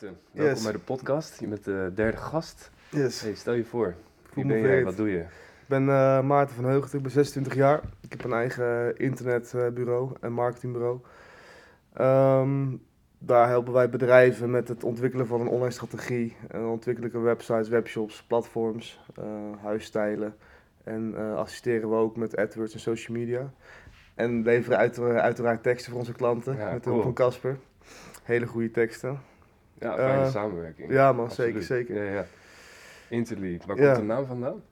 Maarten, welkom Yes. bij de podcast. Je bent de derde gast. Yes. Hey, stel je voor, wie ben jij, wat doe je? Ik ben eh, Maarten van Heugert, ik ben 26 jaar. Ik heb een eigen internetbureau en marketingbureau. Ehm, daar helpen wij bedrijven met het ontwikkelen van een online strategie. En ontwikkelen we websites, webshops, platforms, eh, huisstijlen. En eh, assisteren we ook met AdWords en social media. En leveren uitera- uiteraard teksten voor onze klanten Ja, met de cool. hulp van Casper. Hele goede teksten. Ja, fijne Eh, samenwerking. Ja man, Absoluut. zeker, zeker. Ja, ja. Waar Ja. komt de naam vandaan?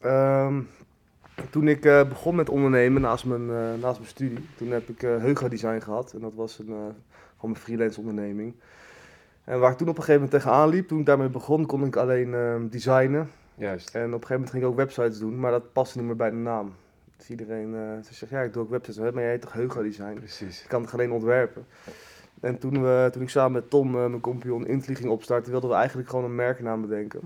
Ehm, toen ik eh, begon met ondernemen naast mijn, eh, naast mijn studie, toen heb ik Heuga Design gehad. En dat was een, gewoon een freelance onderneming. En waar ik toen op een gegeven moment tegenaan liep, toen ik daarmee begon, kon ik alleen ehm, designen. Juist. En op een gegeven moment ging ik ook websites doen, maar dat paste niet meer bij de naam. Dus iedereen ze zegt, ja ik doe ook websites, maar jij heet toch Heuga Design? Precies. Ik kan het alleen ontwerpen. En toen, we, toen ik samen met Tom, eh, mijn compagnon, Intli ging opstarten, wilden we eigenlijk gewoon een merknaam bedenken.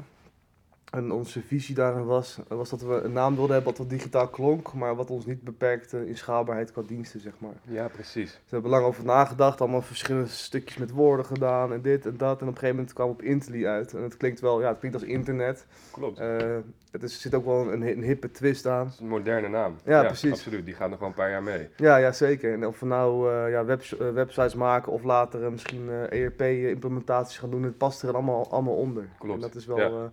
En onze visie daarin was, was dat we een naam wilden hebben wat wat digitaal klonk, maar wat ons niet beperkte in schaalbaarheid qua diensten, zeg maar. Ja, precies. Dus we hebben lang over nagedacht, allemaal verschillende stukjes met woorden gedaan en dit en dat. En op een gegeven moment kwam op Intli uit. En het klinkt wel, ja, het klinkt als internet. Klopt. Eh, het is, zit ook wel een, een hippe twist aan. Is een moderne naam. Ja, precies. Absoluut, die gaat nog wel een paar jaar mee. Ja, ja, zeker. En of we nou eh, ja, webs- eh, websites maken of later misschien ERP-implementaties gaan doen, het past er allemaal, allemaal onder. Klopt, En dat is wel ja.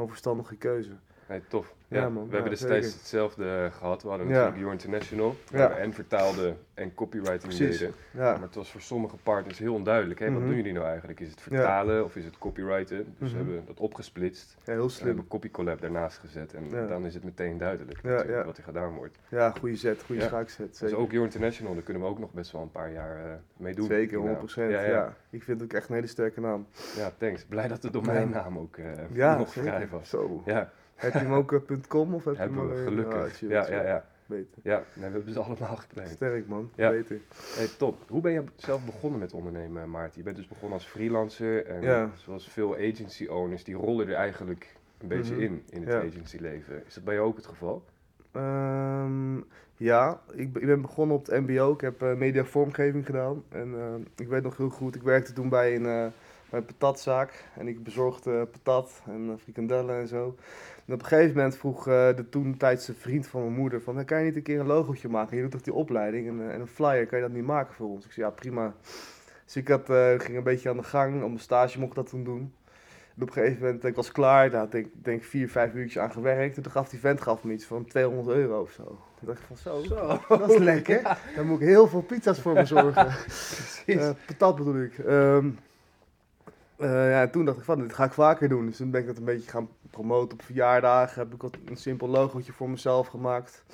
Een verstandige keuze. Nee, tof. Ja, Ja, man. we hebben destijds zeker. hetzelfde gehad. We hadden natuurlijk Your International, we en vertaalden en copywriting Precies. deden. Ja, Maar het was voor sommige partners heel onduidelijk. Wat Mhm. doen jullie nou eigenlijk? Is het vertalen of is het copywriten? Dus we Mhm. hebben dat opgesplitst. heel We slim. hebben Copy Collab daarnaast gezet en dan is het meteen duidelijk wat er gedaan wordt. Ja, goede zet, goede schaakzet. Dus ook Your International, daar kunnen we ook nog best wel een paar jaar eh mee doen. zeker die 100%. naam. Ja. Ik vind het ook echt een hele sterke naam. ja, thanks. Vrij dat de domeinnaam ook nog vrij was. Zo. Ja, Heb je hem ook eh, .com of heb je hem we alleen- gelukkig. Ah, chill, ja, chill. ja, ja, Beter. ja. Nee, we hebben ze allemaal geclaimd. Sterk man, Ja. beter. Hey, top. Hoe ben je zelf begonnen met ondernemen, Maarten? Je bent dus begonnen als freelancer. En Ja. zoals veel agency owners, die rollen er eigenlijk een beetje Mhm. in, in het Ja. agencyleven. Is dat bij jou ook het geval? Ehm, ja, ik, ben- ik ben begonnen op het MBO. Ik heb eh, media vormgeving gedaan. En eh, ik weet nog heel goed, ik werkte toen bij een, eh, bij een patatzaak. En ik bezorgde patat en eh, frikandellen en zo. En op een gegeven moment vroeg eh, de toen tijdse vriend van mijn moeder van... "Hey, Kan je niet een keer een logootje maken? Je doet toch die opleiding en, eh, en een flyer, kan je dat niet maken voor ons? Ik zei, ja prima. Dus ik had, eh, ging een beetje aan de gang. Op mijn stage mocht ik dat toen doen. En op een gegeven moment, ik was klaar, daar had ik denk vier, vijf uurtjes aan gewerkt. En toen gaf die vent gaf me iets van 200 euro of zo. Toen dacht ik van zo, dat is lekker. Dan moet ik heel veel pizza's voor me zorgen. Eh patat bedoel ik. Ehm, eh, ja, en toen dacht ik van, dit ga ik vaker doen. Dus toen ben ik dat een beetje gaan promoten op verjaardagen. Heb ik wat, een simpel logootje voor mezelf gemaakt.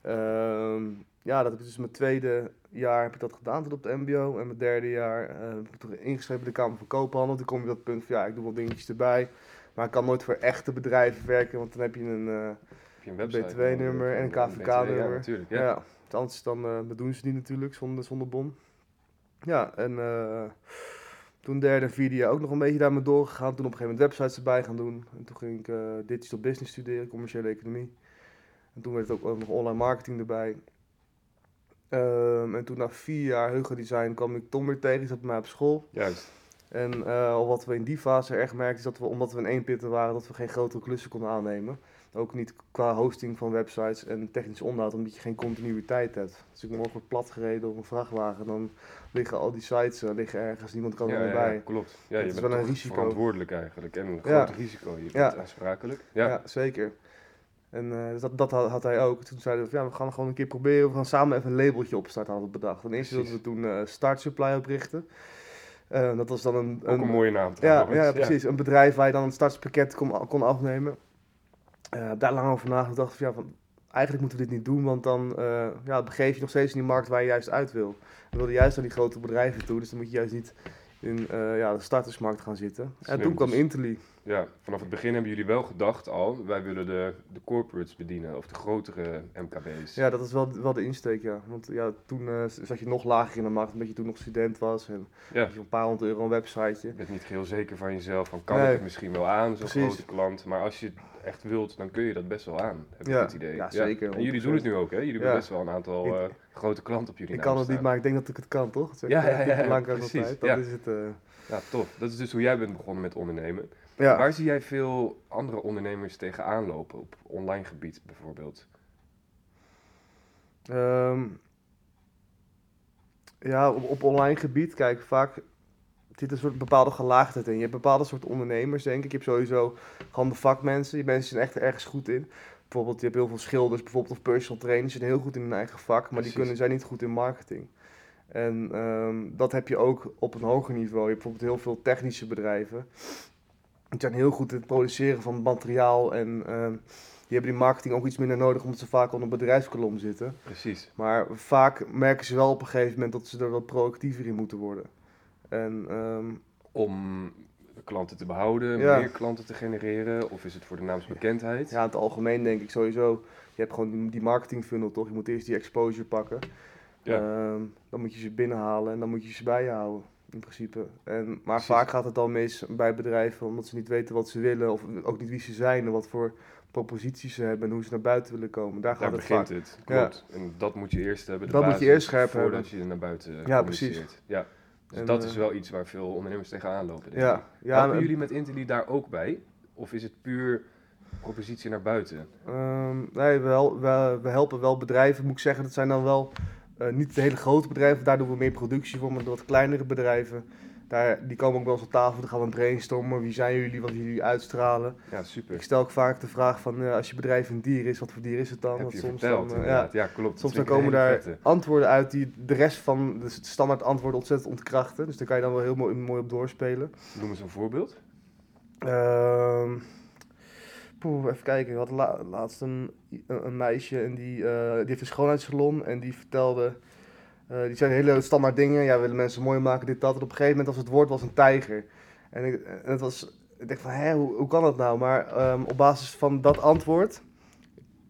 Ehm, ja, dat heb ik dus mijn tweede jaar heb ik dat gedaan tot op de mbo. En mijn derde jaar eh, heb ik toch ingeschreven bij de Kamer van Koophandel. Toen kom je op dat punt van, ja, ik doe wel dingetjes erbij. Maar ik kan nooit voor echte bedrijven werken, want dan heb je een... eh, een BTW-nummer en een KVK-nummer. Ja, natuurlijk. Ja. Ja, anders dan bedoelen ze niet natuurlijk, zonder, zonder bon. Ja, en toen derde en vierde jaar ook nog een beetje daarmee doorgegaan. Toen op een gegeven moment websites erbij gaan doen. En toen ging ik eh, digital business studeren, commerciële economie. En toen werd het ook, nog online marketing erbij. Ehm, en toen na vier jaar Heuga Design kwam ik Tom weer tegen, die zat bij mij op school. Juist. En al wat we in die fase erg merkten, is dat we, omdat we in één pitten waren, dat we geen grotere klussen konden aannemen. Ook niet qua hosting van websites en technisch onderhoud, omdat je geen continuïteit hebt. Dus ik morgen wordt plat gereden op een vrachtwagen, dan liggen al die sites eh, liggen ergens, niemand kan er ja, meer ja, bij. ja, klopt. Ja, je is bent wel een toch risico. verantwoordelijk eigenlijk. En een Ja. groot risico. Je bent Ja. aansprakelijk. Ja, zeker. En eh, dus dat, dat had, had hij ook. Toen zeiden we, ja, we gaan gewoon een keer proberen. We gaan samen even een labeltje opstarten, hadden we bedacht. Ten eerste wilden we toen eh Start Supply oprichten. Eh, dat was dan een, Ook een mooie naam Ja, ja, precies. Een bedrijf waar je dan een startspakket kon, kon afnemen. Eh, daar lang over nagedacht. van, ja, van, eigenlijk moeten we dit niet doen, want dan eh, ja, begeef je nog steeds in die markt waar je juist uit wil. We wilden juist naar die grote bedrijven toe, dus dan moet je juist niet in ja, de startersmarkt gaan zitten. En toen kwam Interly. Ja, vanaf het begin hebben jullie wel gedacht al, wij willen de, de corporates bedienen, of de grotere MKB's. Ja, dat is wel, wel de insteek, ja. Want ja, toen eh, zat je nog lager in de markt, omdat je toen nog student was. En Ja. je een paar honderd euro een websiteje. Je bent niet heel zeker van jezelf, van kan Nee. ik het misschien wel aan, zo'n grote klant. Maar als je het echt wilt, dan kun je dat best wel aan, heb Ja. ik het idee. Ja, zeker, En jullie 100%. doen het nu ook, hè? Jullie hebben best wel een aantal eh, grote klanten op jullie Ik kan het niet, maar ik denk dat ik het kan, toch? Dat zeg Ja, ja, eh, ja, precies. Dat ja. is het. eh, Ja, tof. Dat is dus hoe jij bent begonnen met ondernemen. Ja. Waar zie jij veel andere ondernemers tegenaan lopen, op online gebied bijvoorbeeld? Ehm, ja, op, op online gebied, kijk, vaak zit een soort bepaalde gelaagdheid in. Je hebt bepaalde soort ondernemers, denk ik. Je hebt sowieso gewoon de vakmensen. Die mensen zijn echt ergens goed in. Bijvoorbeeld, je hebt heel veel schilders, bijvoorbeeld, of personal trainers, die zijn heel goed in hun eigen vak, maar die kunnen, zijn niet goed in marketing. En ehm, dat heb je ook op een hoger niveau. Je hebt bijvoorbeeld heel veel technische bedrijven. Die zijn heel goed in het produceren van materiaal en ehm, die hebben die marketing ook iets minder nodig, omdat ze vaak onder bedrijfskolom zitten. Precies. Maar vaak merken ze wel op een gegeven moment dat ze er wat proactiever in moeten worden. En ehm, Om klanten te behouden, Ja. meer klanten te genereren, of is het voor de naamsbekendheid? ja, in het algemeen denk ik sowieso, je hebt gewoon die, die marketing funnel toch? Je moet eerst die exposure pakken. Ja. Ehm, dan moet je ze binnenhalen en dan moet je ze bij je houden. In principe. En, maar Precies. vaak gaat het dan mis bij bedrijven omdat ze niet weten wat ze willen of ook niet wie ze zijn en wat voor proposities ze hebben en hoe ze naar buiten willen komen. Daar gaat Daar het begint vaak. het, klopt. En dat moet je eerst hebben, de Dat moet je eerst scherp voordat hebben. je naar buiten Ja, precies. Ja, dus En, dat eh, is wel iets waar veel ondernemers tegenaan lopen. denk ik. Ja, Helpen en- jullie met Inteli daar ook bij? Of is het puur propositie naar buiten? Ehm, nee, we, hel- we, we helpen wel bedrijven, moet ik zeggen. Dat zijn dan wel eh, niet de hele grote bedrijven. Daar doen we meer productie voor, maar de wat kleinere bedrijven. Daar, die komen ook wel eens op tafel. Dan gaan we brainstormen. Wie zijn jullie? Wat jullie uitstralen? Ja, super. Ik stel ook vaak de vraag van, eh, als je bedrijf een dier is, wat voor dier is het dan? Heb Want je soms verteld, dan, eh, ja, klopt. soms dan komen daar vette. antwoorden uit die de rest van dus het standaard antwoorden ontzettend ontkrachten. Dus daar kan je dan wel heel mooi, mooi op doorspelen. Noem eens een voorbeeld. Ehm even kijken. Hadden la- laatst een, een, meisje en die, eh, die heeft een schoonheidssalon en die vertelde. eh, die zei hele standaard dingen. Ja, we willen mensen mooi maken, dit, dat. En op een gegeven moment was het woord was een tijger. En, ik, het was. Ik dacht van, hè, hoe, hoe kan dat nou? Maar ehm, op basis van dat antwoord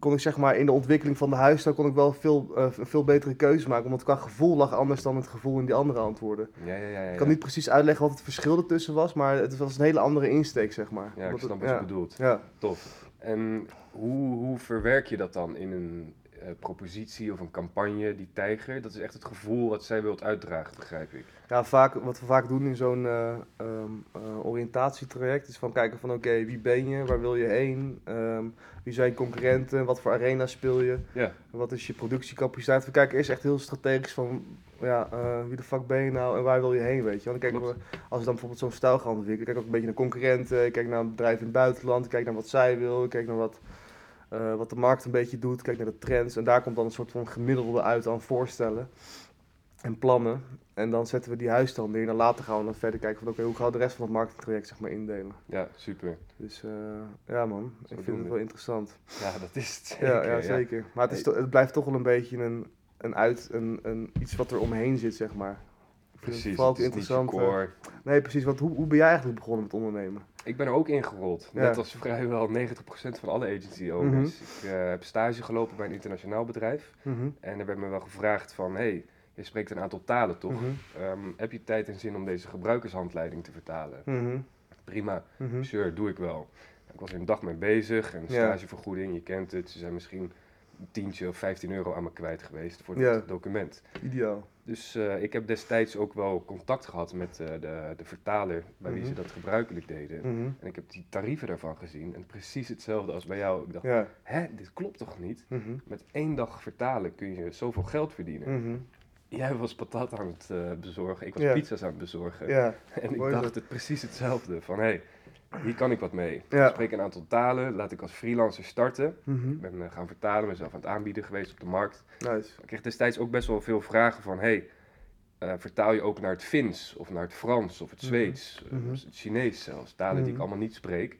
kon ik zeg maar in de ontwikkeling van de huisstijl kon ik wel veel, eh, een veel betere keuze maken. Omdat qua gevoel lag anders dan het gevoel in die andere antwoorden. Ja, ja, ja. ja, Ik kan niet precies uitleggen wat het verschil ertussen was, maar het was een hele andere insteek, zeg maar. Ja, ik snap het- wat je bedoelt. Ja. Tof. En hoe, hoe verwerk je dat dan in een eh, propositie of een campagne, die tijger? Dat is echt het gevoel wat zij wilt uitdragen, begrijp ik. ja, vaak, wat we vaak doen in zo'n eh, ehm, eh, oriëntatietraject is van kijken van oké, wie ben je, waar wil je heen, Ehm, wie zijn je concurrenten, wat voor arena speel je, Ja, wat is je productiecapaciteit. We kijken eerst echt heel strategisch van ja, wie de fuck ben je nou en waar wil je heen, weet je. Want dan kijken we, als we dan bijvoorbeeld zo'n stijl gaan ontwikkelen, ik kijk ook een beetje naar concurrenten, ik kijk naar een bedrijf in het buitenland, ik kijk naar wat zij wil, ik kijk naar wat, eh, wat de markt een beetje doet, kijk naar de trends en daar komt dan een soort van gemiddelde uit aan voorstellen en plannen. En dan zetten we die huisstand neer en dan later gaan we dan verder kijken van oké, hoe gaan we de rest van het marketingtraject zeg maar indelen. ja, super. Dus eh, ja man, ik vind het wel interessant. Ja, dat is het zeker. ja, ja, zeker. Maar het, is het blijft toch wel een beetje een, een uit, een, een, iets wat er omheen zit zeg maar. Vind Precies, het vooral het interessant. core. Nee, precies. Want hoe, hoe ben jij eigenlijk begonnen met ondernemen? Ik ben er ook ingerold. Ja. Net als vrijwel 90% van alle agency owners. Ik eh, heb stage gelopen bij een internationaal bedrijf. Mhm, En er werd me wel gevraagd van, hey, je spreekt een aantal talen toch? mhm, Ehm, heb je tijd en zin om deze gebruikershandleiding te vertalen? mhm, Prima, mhm. sure, doe ik wel. Ik was er een dag mee bezig en stagevergoeding, je kent het. Ze zijn misschien tientje of 15 euro aan me kwijt geweest voor Ja. het document. Ideaal. Dus eh, ik heb destijds ook wel contact gehad met eh, de, de vertaler bij wie Mhm. ze dat gebruikelijk deden. Mhm. En ik heb die tarieven daarvan gezien en precies hetzelfde als bij jou. Ik dacht, Ja. hè, dit klopt toch niet? Mhm, Met één dag vertalen kun je zoveel geld verdienen. mhm. Jij was patat aan het eh, bezorgen, ik was Ja. pizza's aan het bezorgen. Ja. En ik mooi dacht het precies hetzelfde. Van hé, hey, hier kan ik wat mee. Ja. Ik spreek een aantal talen, laat ik als freelancer starten. Mhm. Ik ben eh, gaan vertalen, mezelf aan het aanbieden geweest op de markt. Nice. Ik kreeg destijds ook best wel veel vragen van hey, eh, vertaal je ook naar het Fins of naar het Frans of het Mhm. Zweeds, eh, Mhm. het Chinees zelfs. Talen die ik allemaal niet spreek,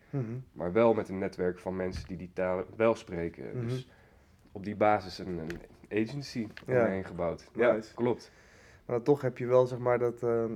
maar wel met een netwerk van mensen die die talen wel spreken. Dus op die basis een, een agency Ja. omheen gebouwd. Ja, Nice. klopt. Maar toch heb je wel zeg maar dat, ehm,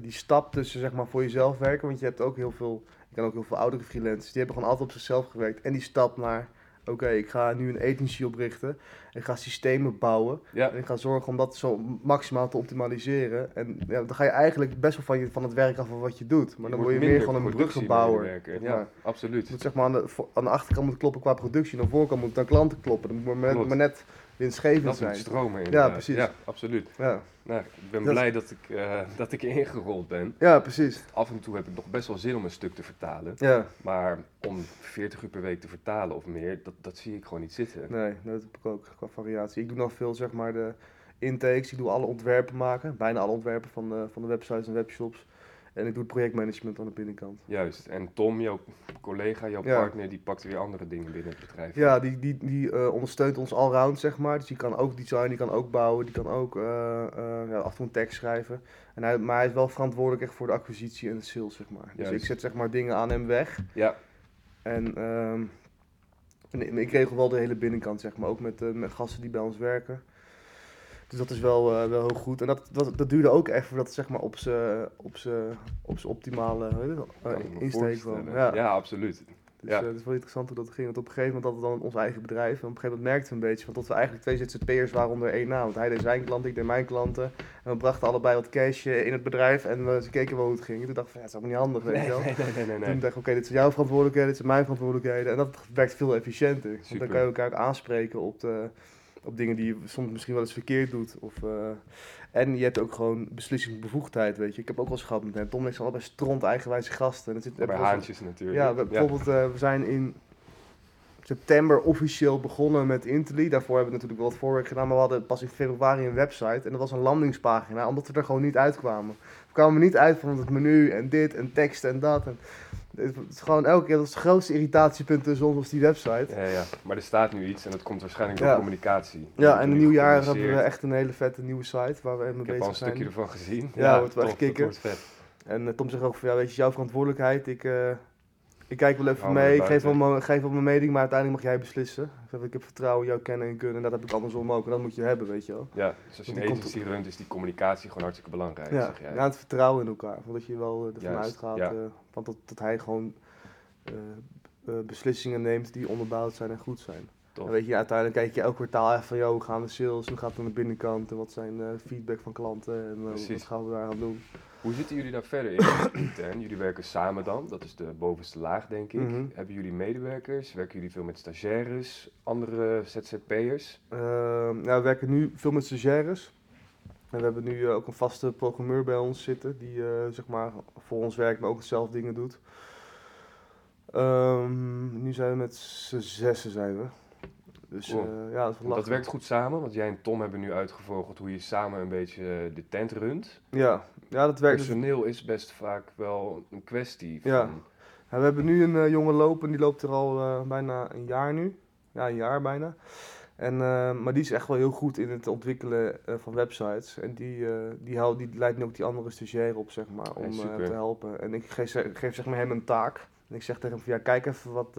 die stap tussen zeg maar voor jezelf werken, want je hebt ook heel veel Ik ken ook heel veel oudere freelancers. Die hebben gewoon altijd op zichzelf gewerkt. En die stap naar, oké, ik ga nu een agency oprichten. Ik ga systemen bouwen. Ja, En ik ga zorgen om dat zo maximaal te optimaliseren. En ja, dan ga je eigenlijk best wel van, je, van het werk af van wat je doet. Maar dan word je meer gewoon een bruggenbouwer. Ja. Ja, absoluut. Het moet zeg maar aan de, aan de achterkant moet kloppen qua productie. En aan de voorkant moet het aan klanten kloppen. Dan moet maar net winstgevend Dat zijn. stromen inderdaad. precies. Ja, absoluut. Ja. Nou, ik ben Dat blij dat ik, eh, dat ik ingerold ben. ja, precies. Af en toe heb ik nog best wel zin om een stuk te vertalen. Ja, Maar om 40 uur per week te vertalen of meer, dat, dat zie ik gewoon niet zitten. nee, dat heb ik ook qua variatie. Ik doe nog veel zeg maar de intakes. Ik doe alle ontwerpen maken. Bijna alle ontwerpen van de, van de websites en webshops. En ik doe het projectmanagement aan de binnenkant. Juist. En Tom, jouw collega, jouw Ja. partner, die pakt weer andere dingen binnen het bedrijf. Ja, die, die, die eh, ondersteunt ons allround, zeg maar. Dus die kan ook designen, die kan ook bouwen, die kan ook eh, ja, af en toe een tekst schrijven. En hij, maar hij is wel verantwoordelijk echt voor de acquisitie en de sales, zeg maar. Dus ik zet zeg maar dingen aan hem weg. Ja, En, ehm, en ik regel wel de hele binnenkant, zeg maar. Ook met, met gasten die bij ons werken. Dus dat is wel, eh, wel heel goed. En dat, dat, dat duurde ook even voordat het zeg maar op zijn op op optimale me insteek kwam. Ja. ja, absoluut. Dus Ja. eh, het is wel interessant hoe dat ging. Want op een gegeven moment hadden we dan ons eigen bedrijf. En op een gegeven moment merkten we een beetje van dat we eigenlijk twee ZZP'ers waren onder één naam. Want hij deed zijn klanten, ik deed mijn klanten. En we brachten allebei wat cash in het bedrijf. En we ze keken wel hoe het ging. En toen dacht ik van ja, het is allemaal niet handig, weet Nee, je wel. nee, nee, nee, nee, Toen dacht ik, oké, dit zijn jouw verantwoordelijkheden, dit zijn mijn verantwoordelijkheden. En dat werkt veel efficiënter. Want dan kan je elkaar ook aanspreken op, de, op dingen die je soms misschien wel eens verkeerd doet. Of, eh, en je hebt ook gewoon beslissingsbevoegdheid, weet je. Ik heb ook wel eens gehad met hem. Tom ik zijn allebei stront eigenwijze gasten. En het zit, Bij haantjes natuurlijk. ja, we- bijvoorbeeld, eh, we zijn in september officieel begonnen met Inteli. Daarvoor hebben we natuurlijk wel wat voorwerk gedaan, maar we hadden pas in februari een website. En dat was een landingspagina, omdat we er gewoon niet uitkwamen. Kwamen niet uit van het menu en dit en tekst en dat. En het is gewoon elke keer, dat is het grootste irritatiepunt tussen ons was die website. Ja, ja, maar er staat nu iets en dat komt waarschijnlijk door Ja. communicatie. Ja, en in nieuwjaar hebben we echt een hele vette nieuwe site waar we mee Ik heb al bezig een zijn. stukje ervan gezien. Ja, wordt wel tof, echt kicken. Dat wordt vet. En eh, Tom zegt ook van, ja, weet je, jouw verantwoordelijkheid. Ik, eh, ik kijk wel even mee, ik geef wel, mijn, geef wel mijn mening, maar uiteindelijk mag jij beslissen. Ik, zeg, ik heb vertrouwen in jouw kennen en kunnen en dat heb ik andersom ook. En dat moet je hebben, weet je wel. Ja, dus als je een die agency runt, is die communicatie gewoon hartstikke belangrijk, Ja, zeg jij. ja, het vertrouwen in elkaar. Dat je wel eh, ervan uitgaat. ja. eh, want dat, dat hij gewoon eh, beslissingen neemt die onderbouwd zijn en goed zijn. En weet je, uiteindelijk kijk je elk kwartaal even van, joh, hoe gaan de sales, hoe gaat het aan de binnenkant en wat zijn feedback van klanten en wat gaan we daar aan doen. Hoe zitten jullie daar verder in intern? Jullie werken samen dan, dat is de bovenste laag denk ik. Mhm. Hebben jullie medewerkers? Werken jullie veel met stagiaires, andere ZZP'ers? Ehm, ja, we werken nu veel met stagiaires. En we hebben nu eh, ook een vaste programmeur bij ons zitten, die eh, zeg maar voor ons werkt, maar ook zelf dingen doet. Ehm, nu zijn we met z'n zessen zijn we. Dus eh, ja, dat Dat werkt goed samen, want jij en Tom hebben nu uitgevogeld hoe je samen een beetje eh, de tent runt. Ja, ja dat werkt. Personeel is best vaak wel een kwestie van... Ja. Ja, we hebben nu een eh, jongen lopen, die loopt er al bijna een jaar nu. Ja, een jaar bijna. En, maar die is echt wel heel goed in het ontwikkelen van websites. En die, die, houdt, die leidt nu ook die andere stagiair op, zeg maar, om super. te helpen. En ik geef, geef zeg maar hem een taak. En ik zeg tegen hem van, ja, kijk even wat,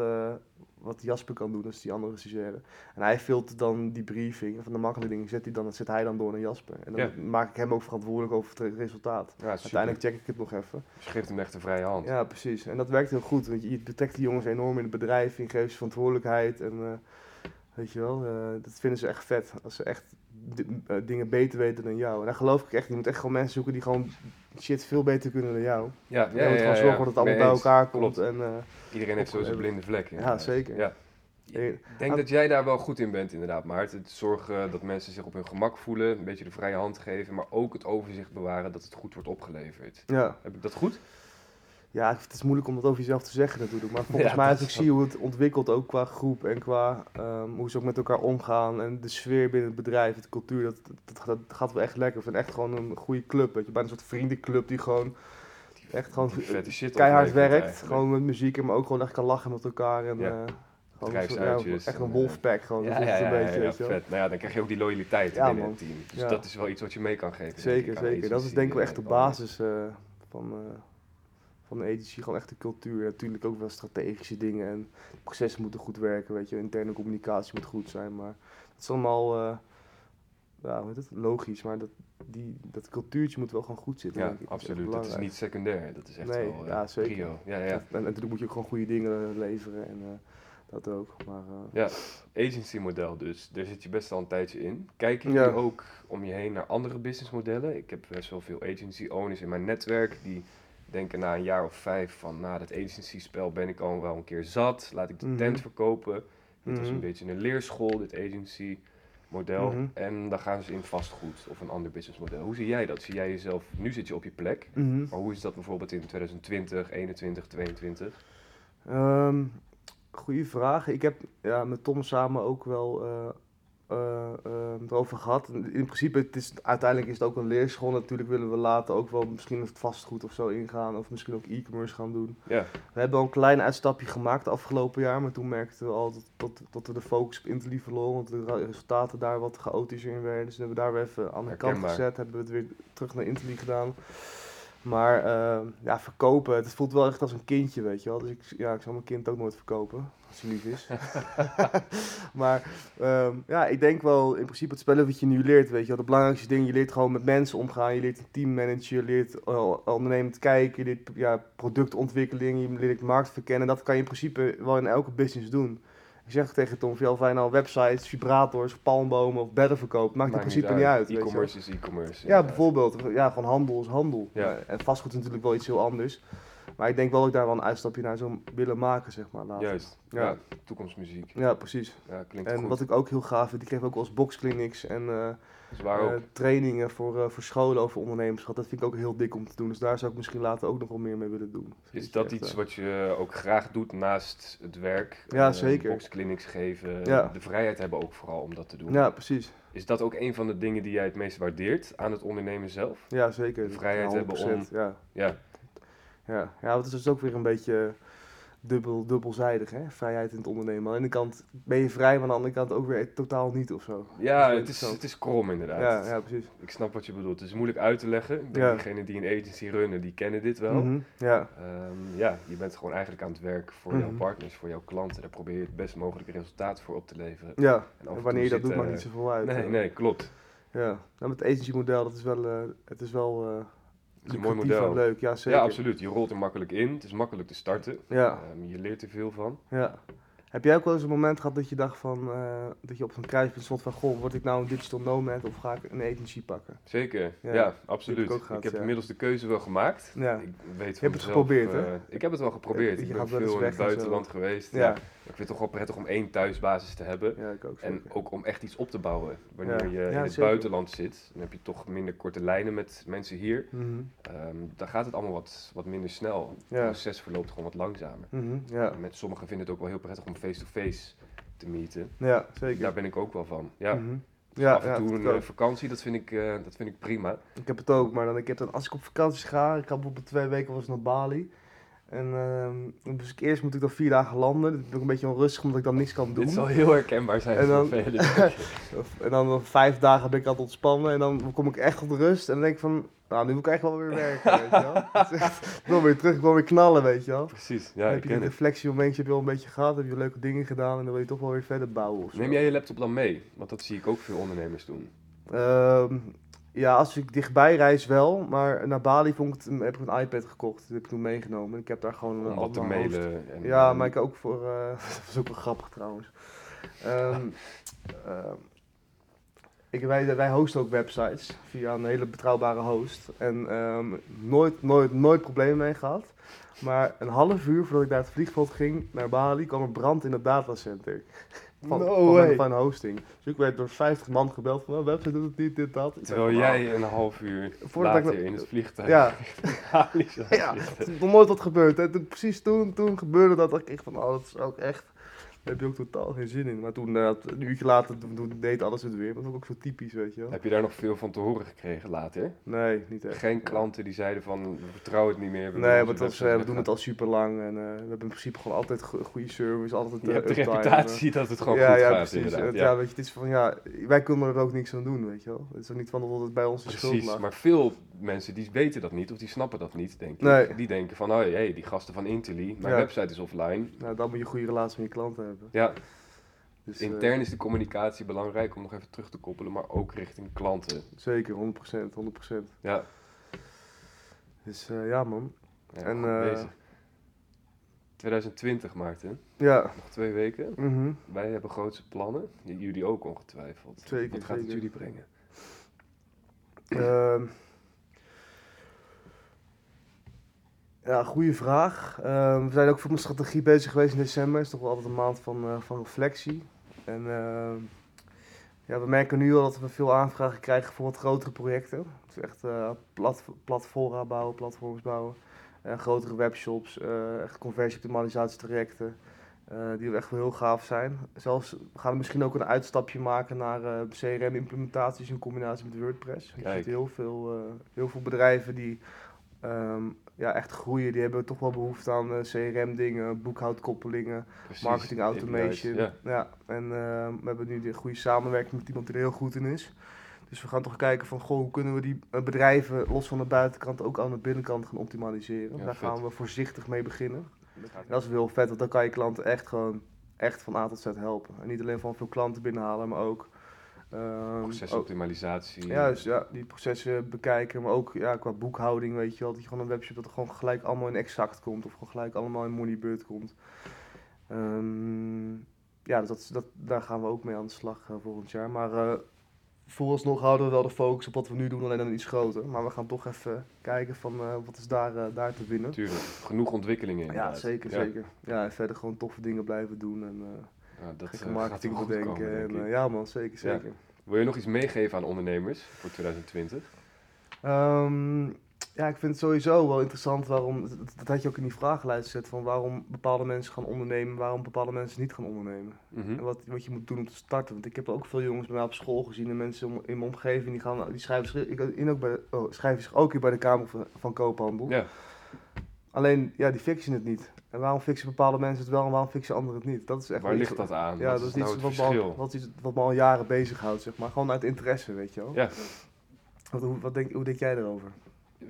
wat Jasper kan doen, is die andere stagiaire. En hij filtert dan die briefing, van de makkelijke dingen zet hij dan, zet hij dan door naar Jasper. En dan Ja. maak ik hem ook verantwoordelijk over het resultaat. Ja. Uiteindelijk check ik het nog even. Dus je geeft hem echt een vrije hand. Ja, precies. En dat werkt heel goed. Want je, betrekt die jongens enorm in het bedrijf. Je geeft ze verantwoordelijkheid. En eh, weet je wel, eh, dat vinden ze echt vet. Als ze echt eh, dingen beter weten dan jou. En daar geloof ik echt. Je moet echt gewoon mensen zoeken die gewoon shit veel beter kunnen dan jou. Ja, Je moet gewoon zorgen dat het allemaal bij elkaar komt. En, eh, Iedereen heeft zo zijn blinde vlek. Ja, zeker. Ja. Ik denk dat jij daar wel goed in bent, inderdaad, Maarten. Het zorgen dat mensen zich op hun gemak voelen, een beetje de vrije hand geven, maar ook het overzicht bewaren dat het goed wordt opgeleverd. ja. Heb ik dat goed? Ja, het is moeilijk om dat over jezelf te zeggen natuurlijk. Maar volgens Ja, mij als ik zie hoe het ontwikkelt, ook qua groep en qua ehm, hoe ze ook met elkaar omgaan. En de sfeer binnen het bedrijf, de cultuur, dat, dat, dat gaat wel echt lekker. Zijn echt gewoon een goede club. Weet je, bijna een soort vriendenclub die gewoon echt gewoon Die vette shit keihard werkt. eigenlijk. Gewoon met muziek, maar ook gewoon echt kan lachen met elkaar. En, Ja. eh, gewoon Bedrijfsuitjes ja, echt en, een eh, wolfpack gewoon. Ja, ja, ja, een ja, beetje, vet. Nou ja, dan krijg je ook die loyaliteit binnen man. het team. Dus dat is wel iets wat je mee kan geven. Zeker, ik, zeker. Dat is denk ik wel echt de eh, basis eh, van, eh, van de agency. Gewoon echt de cultuur. Natuurlijk ook wel strategische dingen. En processen moeten goed werken, weet je. Interne communicatie moet goed zijn. Maar het is allemaal... eh, ja, hoe heet het? logisch, maar dat, die, dat cultuurtje moet wel gewoon goed zitten. Ja, is absoluut. Dat is niet secundair. Dat is echt Nee, wel eh, ja, zeker. Ja, ja. En, en natuurlijk moet je ook gewoon goede dingen leveren en eh, dat ook. Maar, Ja, agency model dus. Daar zit je best al een tijdje in. Kijk je Ja. ook om je heen naar andere businessmodellen? Ik heb best wel veel agency owners in mijn netwerk die denken na een jaar of vijf van, na dat agency spel ben ik al wel een keer zat. Laat ik de Mhm. tent verkopen. Dit was Mhm. een beetje een leerschool, dit agency model. Mhm. En dan gaan ze in vastgoed of een ander businessmodel. Hoe zie jij dat? Zie jij jezelf, nu zit je op je plek. mhm. Maar hoe is dat bijvoorbeeld in 2020, 21, 22? Ehm, goeie vraag. Ik heb ja, met Tom samen ook wel eh, eh, erover gehad. In principe, het is, uiteindelijk is het ook een leerschool. Natuurlijk willen we later ook wel misschien het vastgoed of zo ingaan. Of misschien ook e-commerce gaan doen. Ja, We hebben al een klein uitstapje gemaakt afgelopen jaar. Maar toen merkten we al dat, dat, dat we de focus op Interly verloren. Want de resultaten daar wat chaotischer in werden. Dus hebben we daar weer even aan de kant gezet. Hebben we het weer terug naar Interly gedaan. Maar eh, ja, verkopen, het voelt wel echt als een kindje, weet je wel. Dus ik, ja, ik zal mijn kind ook nooit verkopen, als hij lief is. maar ehm, ja, ik denk wel in principe het spellen wat je nu leert, weet je wel. De belangrijkste ding, je leert gewoon met mensen omgaan. Je leert een team managen, je leert uh, ondernemend kijken, je leert ja, productontwikkeling, je leert markt verkennen. Dat kan je in principe wel in elke business doen. Ik zeg tegen Tom, al websites, vibrators, palmbomen of bedden verkoopt. Maakt in principe niet uit. je. E-commerce is e-commerce. Ja, bijvoorbeeld. Ja, gewoon handel is handel. Ja. En vastgoed is natuurlijk wel iets heel anders. Maar ik denk wel dat ik daar wel een uitstapje naar zou willen maken, zeg maar. later. Juist, Ja. ja. toekomstmuziek. Ja, precies. Ja, klinkt En goed. wat ik ook heel gaaf vind, ik geef ook als boxclinics en eh, Ook. trainingen voor, eh, voor scholen over ondernemerschap. Dat vind ik ook heel dik om te doen. Dus daar zou ik misschien later ook nog wel meer mee willen doen. Is dat echt, iets eh, wat je ook graag doet naast het werk? Ja, zeker. Boxclinics geven, Ja. de vrijheid hebben ook vooral om dat te doen. Ja, precies. Is dat ook een van de dingen die jij het meest waardeert aan het ondernemen zelf? Ja, zeker. De vrijheid hebben 100%, Ja, Ja, ja. ja, want het is dus ook weer een beetje dubbel, dubbelzijdig, hè? Vrijheid in het ondernemen. Aan de ene kant ben je vrij, maar aan de andere kant ook weer totaal niet of zo. ja het, is, het is krom inderdaad. Ja, ja, precies. Ik snap wat je bedoelt. Het is moeilijk uit te leggen. Ik denk Ja. Diegenen die een agency runnen, die kennen dit wel. Mhm, Ja, Ehm, ja, je bent gewoon eigenlijk aan het werk voor jouw Mhm. partners, voor jouw klanten. Daar probeer je het best mogelijke resultaat voor op te leveren. ja. En wanneer je dat doet, maakt eh, niet zoveel uit. Nee, nee, klopt. Ja, nou, met het agency model, dat is wel, eh, het is wel eh is een mooi model. leuk. Ja, zeker. Ja, absoluut. Je rolt er makkelijk in. Het is makkelijk te starten. Ja, Ehm, je leert er veel van. ja. Heb jij ook wel eens een moment gehad dat je dacht van, eh, dat je op zo'n kruispunt stond van, goh, word ik nou een digital nomad of ga ik een agency pakken? Zeker. Ja, absoluut. heb ik Ik, gehad, heb ja. inmiddels de keuze wel gemaakt. Ja. Ik weet Je van hebt het geprobeerd, eh, hè? Ik heb het wel geprobeerd. Je Ik ben veel in het zo. buitenland geweest. Ja. Ik vind het toch wel prettig om één thuisbasis te hebben. Ja, ik ook En ook om echt iets op te bouwen. Wanneer Ja. je Ja, in het zeker. buitenland zit, dan heb je toch minder korte lijnen met mensen hier. Ehm, dan gaat het allemaal wat, wat minder snel. Het proces verloopt gewoon wat langzamer. mhm, ja. Met sommigen vinden het ook wel heel prettig om face-to-face te meeten. ja, zeker. Daar ben ik ook wel van. Ja. Mhm. Dus Ja, af en ja, toe dat een ook. eh, vakantie, dat vind, ik, eh, dat vind ik prima. Ik heb het ook, maar dan, ik heb dan, als ik op vakantie ga, ik heb bijvoorbeeld twee weken was naar Bali. En dan dus ik eerst moet ik dan vier dagen landen. Dan ben ik een beetje onrustig omdat ik dan niks kan doen. Dit zal heel herkenbaar zijn En voor dan- velen. En dan vijf dagen ben ik aan het ontspannen en dan kom ik echt op de rust. En dan denk ik van, nou nu moet ik echt wel weer werken, weet je wel. Weer terug, ik wil weer knallen, weet je wel. Precies, ja, dan ik heb je een reflectiemomentje heb je wel een beetje gehad, heb je leuke dingen gedaan en dan wil je toch wel weer verder bouwen. Neem jij je laptop dan mee? Want dat zie ik ook veel ondernemers doen. Ehm, ja, als ik dichtbij reis wel, maar naar Bali vond ik het, heb ik een iPad gekocht. Dat heb ik toen meegenomen. Ik heb daar gewoon eh, wat te mailen. En, Ja, en- maar ik ook voor. eh, dat was ook wel grappig trouwens. Ehm, ehm, ik, wij, wij hosten ook websites via een hele betrouwbare host. En ehm, nooit, nooit, nooit problemen mee gehad. Maar een half uur voordat ik naar het vliegveld ging, naar Bali, kwam er brand in het datacenter. Van, No van, way. mijn- van hosting. Dus ik werd door 50 man gebeld van, oh, website doet het niet, dit, dat. Ik Terwijl jij een half uur Voordat ik later in het vliegtuig Ja. Ja, zitten. het is nog nooit wat gebeurd. Hè. Toen, precies toen, toen gebeurde dat. dacht ik echt van, oh, dat is ook echt... Daar heb je ook totaal geen zin in. Maar toen, eh, een uurtje later, toen, toen deed alles het weer. Dat was ook zo typisch, weet je wel. Heb je daar nog veel van te horen gekregen later? Nee, niet echt. Geen klanten die zeiden van, we vertrouwen het niet meer. we Nee, want dat is, eh, we doen het al super lang. En eh, we hebben in principe gewoon altijd go- goede service. Altijd Je eh, hebt de reputatie dat het gewoon ja, goed ja, gaat precies. inderdaad. Ja. ja. weet je, het is van, ja, wij kunnen er ook niks aan doen, weet je wel. Het is ook niet van dat het bij ons schuld Precies, maar veel mensen die weten dat niet of die snappen dat niet, denk ik. Nee. Die denken van, oh hey, die gasten van Interly, mijn Ja. website is offline. Nou, dan moet je een goede relatie met je klanten hebben. Ja, Dus, eh, Intern is de communicatie belangrijk om nog even terug te koppelen, maar ook richting klanten. zeker, 100%, 100%. Ja, Dus eh, ja, man. ja En, goed eh, bezig. 2020 Maarten, Ja, nog twee weken. mhm. Wij hebben grootste plannen, jullie ook ongetwijfeld. Zeker, Wat gaat het jullie brengen? Ehm, ja, goede vraag. Ehm, we zijn ook voor mijn strategie bezig geweest in december. Het is toch wel altijd een maand van, eh, van reflectie. En ehm, ja, we merken nu al dat we veel aanvragen krijgen voor wat grotere projecten. Dus echt eh plat, platforma bouwen, platforms bouwen. Grotere webshops, eh, echt conversieoptimalisatietrajecten. eh die echt wel heel gaaf zijn. Zelfs we gaan misschien ook een uitstapje maken naar CRM-implementaties in combinatie met WordPress. Je Kijk. ziet heel veel, heel veel bedrijven die ehm, ja, echt groeien. Die hebben toch wel behoefte aan eh, CRM-dingen, boekhoudkoppelingen, Precies, marketing automation. Ja. Ja, en eh, we hebben nu de goede samenwerking met iemand die er heel goed in is. Dus we gaan toch kijken van, goh, hoe kunnen we die eh, bedrijven los van de buitenkant ook aan de binnenkant gaan optimaliseren. Ja, Daar vet. gaan we voorzichtig mee beginnen. Dat gaat- En dat is wel vet, want dan kan je klanten echt gewoon echt van A tot Z helpen. En niet alleen van veel klanten binnenhalen, maar ook... ehm, Procesoptimalisatie. Juist, ja, die processen bekijken, maar ook ja, qua boekhouding, weet je wel, dat je gewoon een webshop dat er gewoon gelijk allemaal in Exact komt of gewoon gelijk allemaal in Moneybird komt. Ehm, ja, dus dat, dat, daar gaan we ook mee aan de slag eh, volgend jaar. Maar eh vooralsnog houden we wel de focus op wat we nu doen, alleen dan iets groter. Maar we gaan toch even kijken van eh, wat is daar, daar te winnen. Natuurlijk, genoeg ontwikkelingen Ja, inderdaad. zeker, Ja. zeker. Ja, en verder gewoon toffe dingen blijven doen en eh dat gekke eh, gaat marketing bedenken. komen, denk en, eh, ja man, zeker, Ja. zeker. Wil je nog iets meegeven aan ondernemers voor 2020? Ehm, ja, ik vind het sowieso wel interessant waarom, dat, dat had je ook in die vragenlijst gezet, van waarom bepaalde mensen gaan ondernemen, waarom bepaalde mensen niet gaan ondernemen. Mhm. En wat, wat je moet doen om te starten. Want ik heb ook veel jongens bij mij op school gezien en mensen om- in mijn omgeving die, gaan, die schrijven, zich ik, in ook bij, oh, schrijven zich ook in bij de Kamer van, van Koophandel. Ja, Alleen, ja, die fixen het niet. En waarom fixen bepaalde mensen het wel en waarom fixen anderen het niet? Dat is echt waar ligt iets- dat aan? Ja, dat is nou iets wat, me al, wat, iets wat me al jaren bezighoudt, zeg maar. Gewoon uit interesse, weet je wel. Ja. Wat, hoe, wat denk, hoe denk jij erover?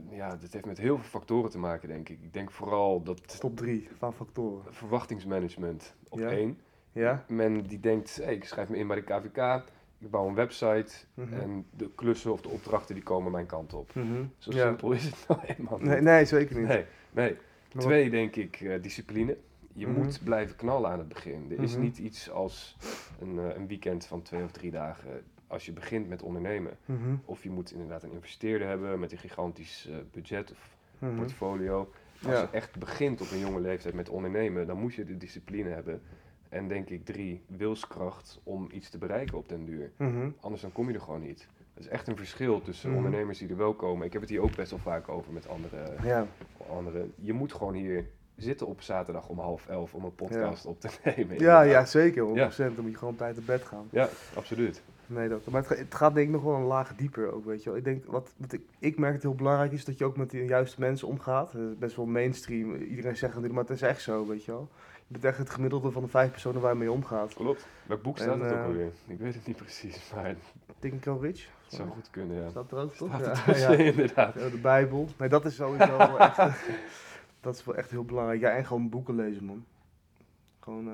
Ja, dit heeft met heel veel factoren te maken, denk ik. Ik denk vooral dat Top drie van factoren. verwachtingsmanagement op Ja. één. Ja? Men die denkt, hey, ik schrijf me in bij de KVK, ik bouw een website Mhm. en de klussen of de opdrachten die komen mijn kant op. Mhm. Zo Ja. simpel is het nou eenmaal niet. Nee, nee, zeker niet. nee, nee. Twee, denk ik, eh, discipline. Je Mhm. moet blijven knallen aan het begin. Er is Mhm. niet iets als een, eh, een weekend van twee of drie dagen als je begint met ondernemen. Mhm. Of je moet inderdaad een investeerder hebben met een gigantisch eh, budget of portfolio. Als Ja. je echt begint op een jonge leeftijd met ondernemen, dan moet je de discipline hebben. En denk ik drie, wilskracht om iets te bereiken op den duur. Anders dan kom je er gewoon niet. Dat is echt een verschil tussen Mhm. ondernemers die er wel komen. Ik heb het hier ook best wel vaak over met andere, Ja, andere. Je moet gewoon hier zitten op zaterdag om half elf om een podcast op te nemen. ja, ja zeker. 100%. Dan moet je gewoon op tijd naar bed gaan. Ja, absoluut. Nee, dat, maar het, ga- het gaat denk ik nog wel een laag dieper ook, weet je wel. Ik denk, wat, wat ik, ik merk het heel belangrijk is dat je ook met de juiste mensen omgaat. Het is best wel mainstream. Iedereen zegt het, maar het is echt zo, weet je wel. Je bent echt het gemiddelde van de vijf personen waar je mee omgaat. Klopt. Welk boek staat En, het ook eh, alweer? Ik weet het niet precies, maar het Grow Rich? zou goed kunnen, ja. Staat er ook, toch? Staat Ja, ja. inderdaad. De Bijbel. Nee, dat is sowieso wel echt, dat is wel echt heel belangrijk. Ja, en gewoon boeken lezen, man. Gewoon, eh,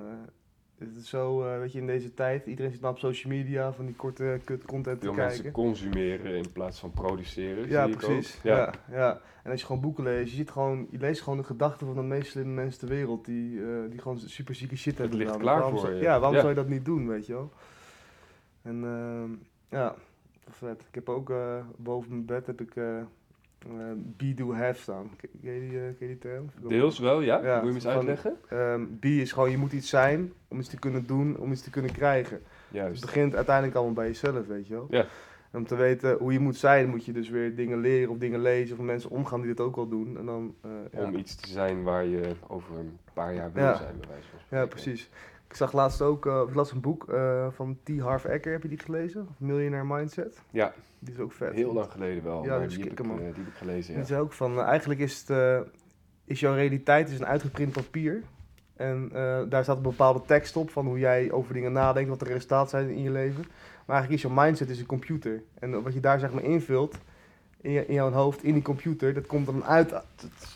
het is zo, eh, weet je, in deze tijd, iedereen zit nou op social media van die korte kut content te Veel mensen kijken. consumeren in plaats van produceren. Ja, precies. Ja. Ja, En als je gewoon boeken leest, je, ziet gewoon, je leest gewoon de gedachten van de meest slimme mensen ter wereld die, eh, die gewoon super zieke shit hebben ligt gedaan. klaar waarom voor je. Ja, waarom Ja. zou je dat niet doen, weet je wel? En ehm, ja, vet. Ik heb ook eh, boven mijn bed heb ik eh, be, do, have staan. Ken je die, ken je die term? Deels wel, ja. Ja, Moet je me eens van- uitleggen? Ehm, be is gewoon, je moet iets zijn om iets te kunnen doen, om iets te kunnen krijgen. Het Juist. begint uiteindelijk allemaal bij jezelf, weet je wel. Ja. En om te weten hoe je moet zijn, moet je dus weer dingen leren of dingen lezen of mensen omgaan die dit ook al doen. En dan, ja. Om iets te zijn waar je over een paar jaar wil Ja. zijn, bij wijze van ja, precies. Ik zag laatst ook, ik las een boek eh, van T. Harv Eker, heb je die gelezen? Millionaire Mindset. Ja, Die is ook vet. heel lang geleden wel, Ja, maar is die heb, ik, eh, die heb ik gelezen, Die ja. zei ook van, eigenlijk is, het, is jouw realiteit is een uitgeprint papier. En daar staat een bepaalde tekst op van hoe jij over dingen nadenkt, wat de resultaten zijn in je leven. Maar eigenlijk is jouw mindset is een computer. En wat je daar zeg maar invult, in, je, in jouw hoofd, in die computer, dat komt dan uit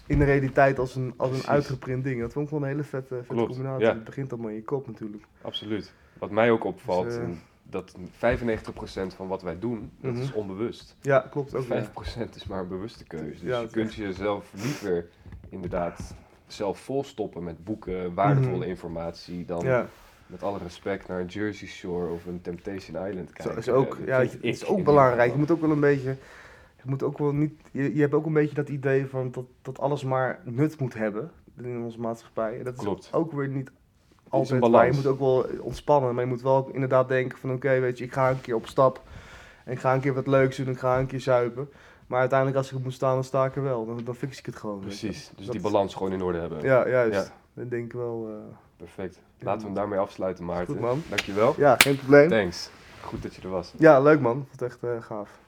in de realiteit als een, als een uitgeprint ding. Dat vond ik wel een hele vette, vette Klopt, combinatie. ja. Het begint allemaal in je kop natuurlijk. Absoluut. Wat mij ook opvalt, Dus, eh, dat 95% van wat wij doen, dat Mhm. is onbewust. Ja, klopt ook. 5% is maar een bewuste keuze. Dus Ja, je dat kunt jezelf liever inderdaad zelf volstoppen met boeken, waardevolle Mhm. informatie, dan Ja, met alle respect naar een Jersey Shore of een Temptation Island kijken. is ook, ja, het is ook belangrijk. Je moet ook wel een beetje, je moet ook wel niet, je, je hebt ook een beetje dat idee van dat, dat alles maar nut moet hebben in onze maatschappij. En dat Klopt. is ook weer niet altijd waar. Je moet ook wel ontspannen, maar je moet wel inderdaad denken van oké, weet je, ik ga een keer op stap en ik ga een keer wat leuks doen, ik ga een keer zuipen. Maar uiteindelijk als ik moet staan, dan sta ik er wel. Dan, dan fix ik het gewoon. Precies, dus Dat die is- balans gewoon in orde hebben. Ja, juist. Ja. Dat denk ik wel. eh, Perfect. Laten we hem daarmee afsluiten, Maarten. Goed, man. Dankjewel. ja, geen probleem. Thanks. Goed dat je er was. Ja, leuk man. Vond echt eh, gaaf.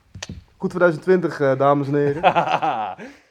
Goed 2020, eh, dames en heren.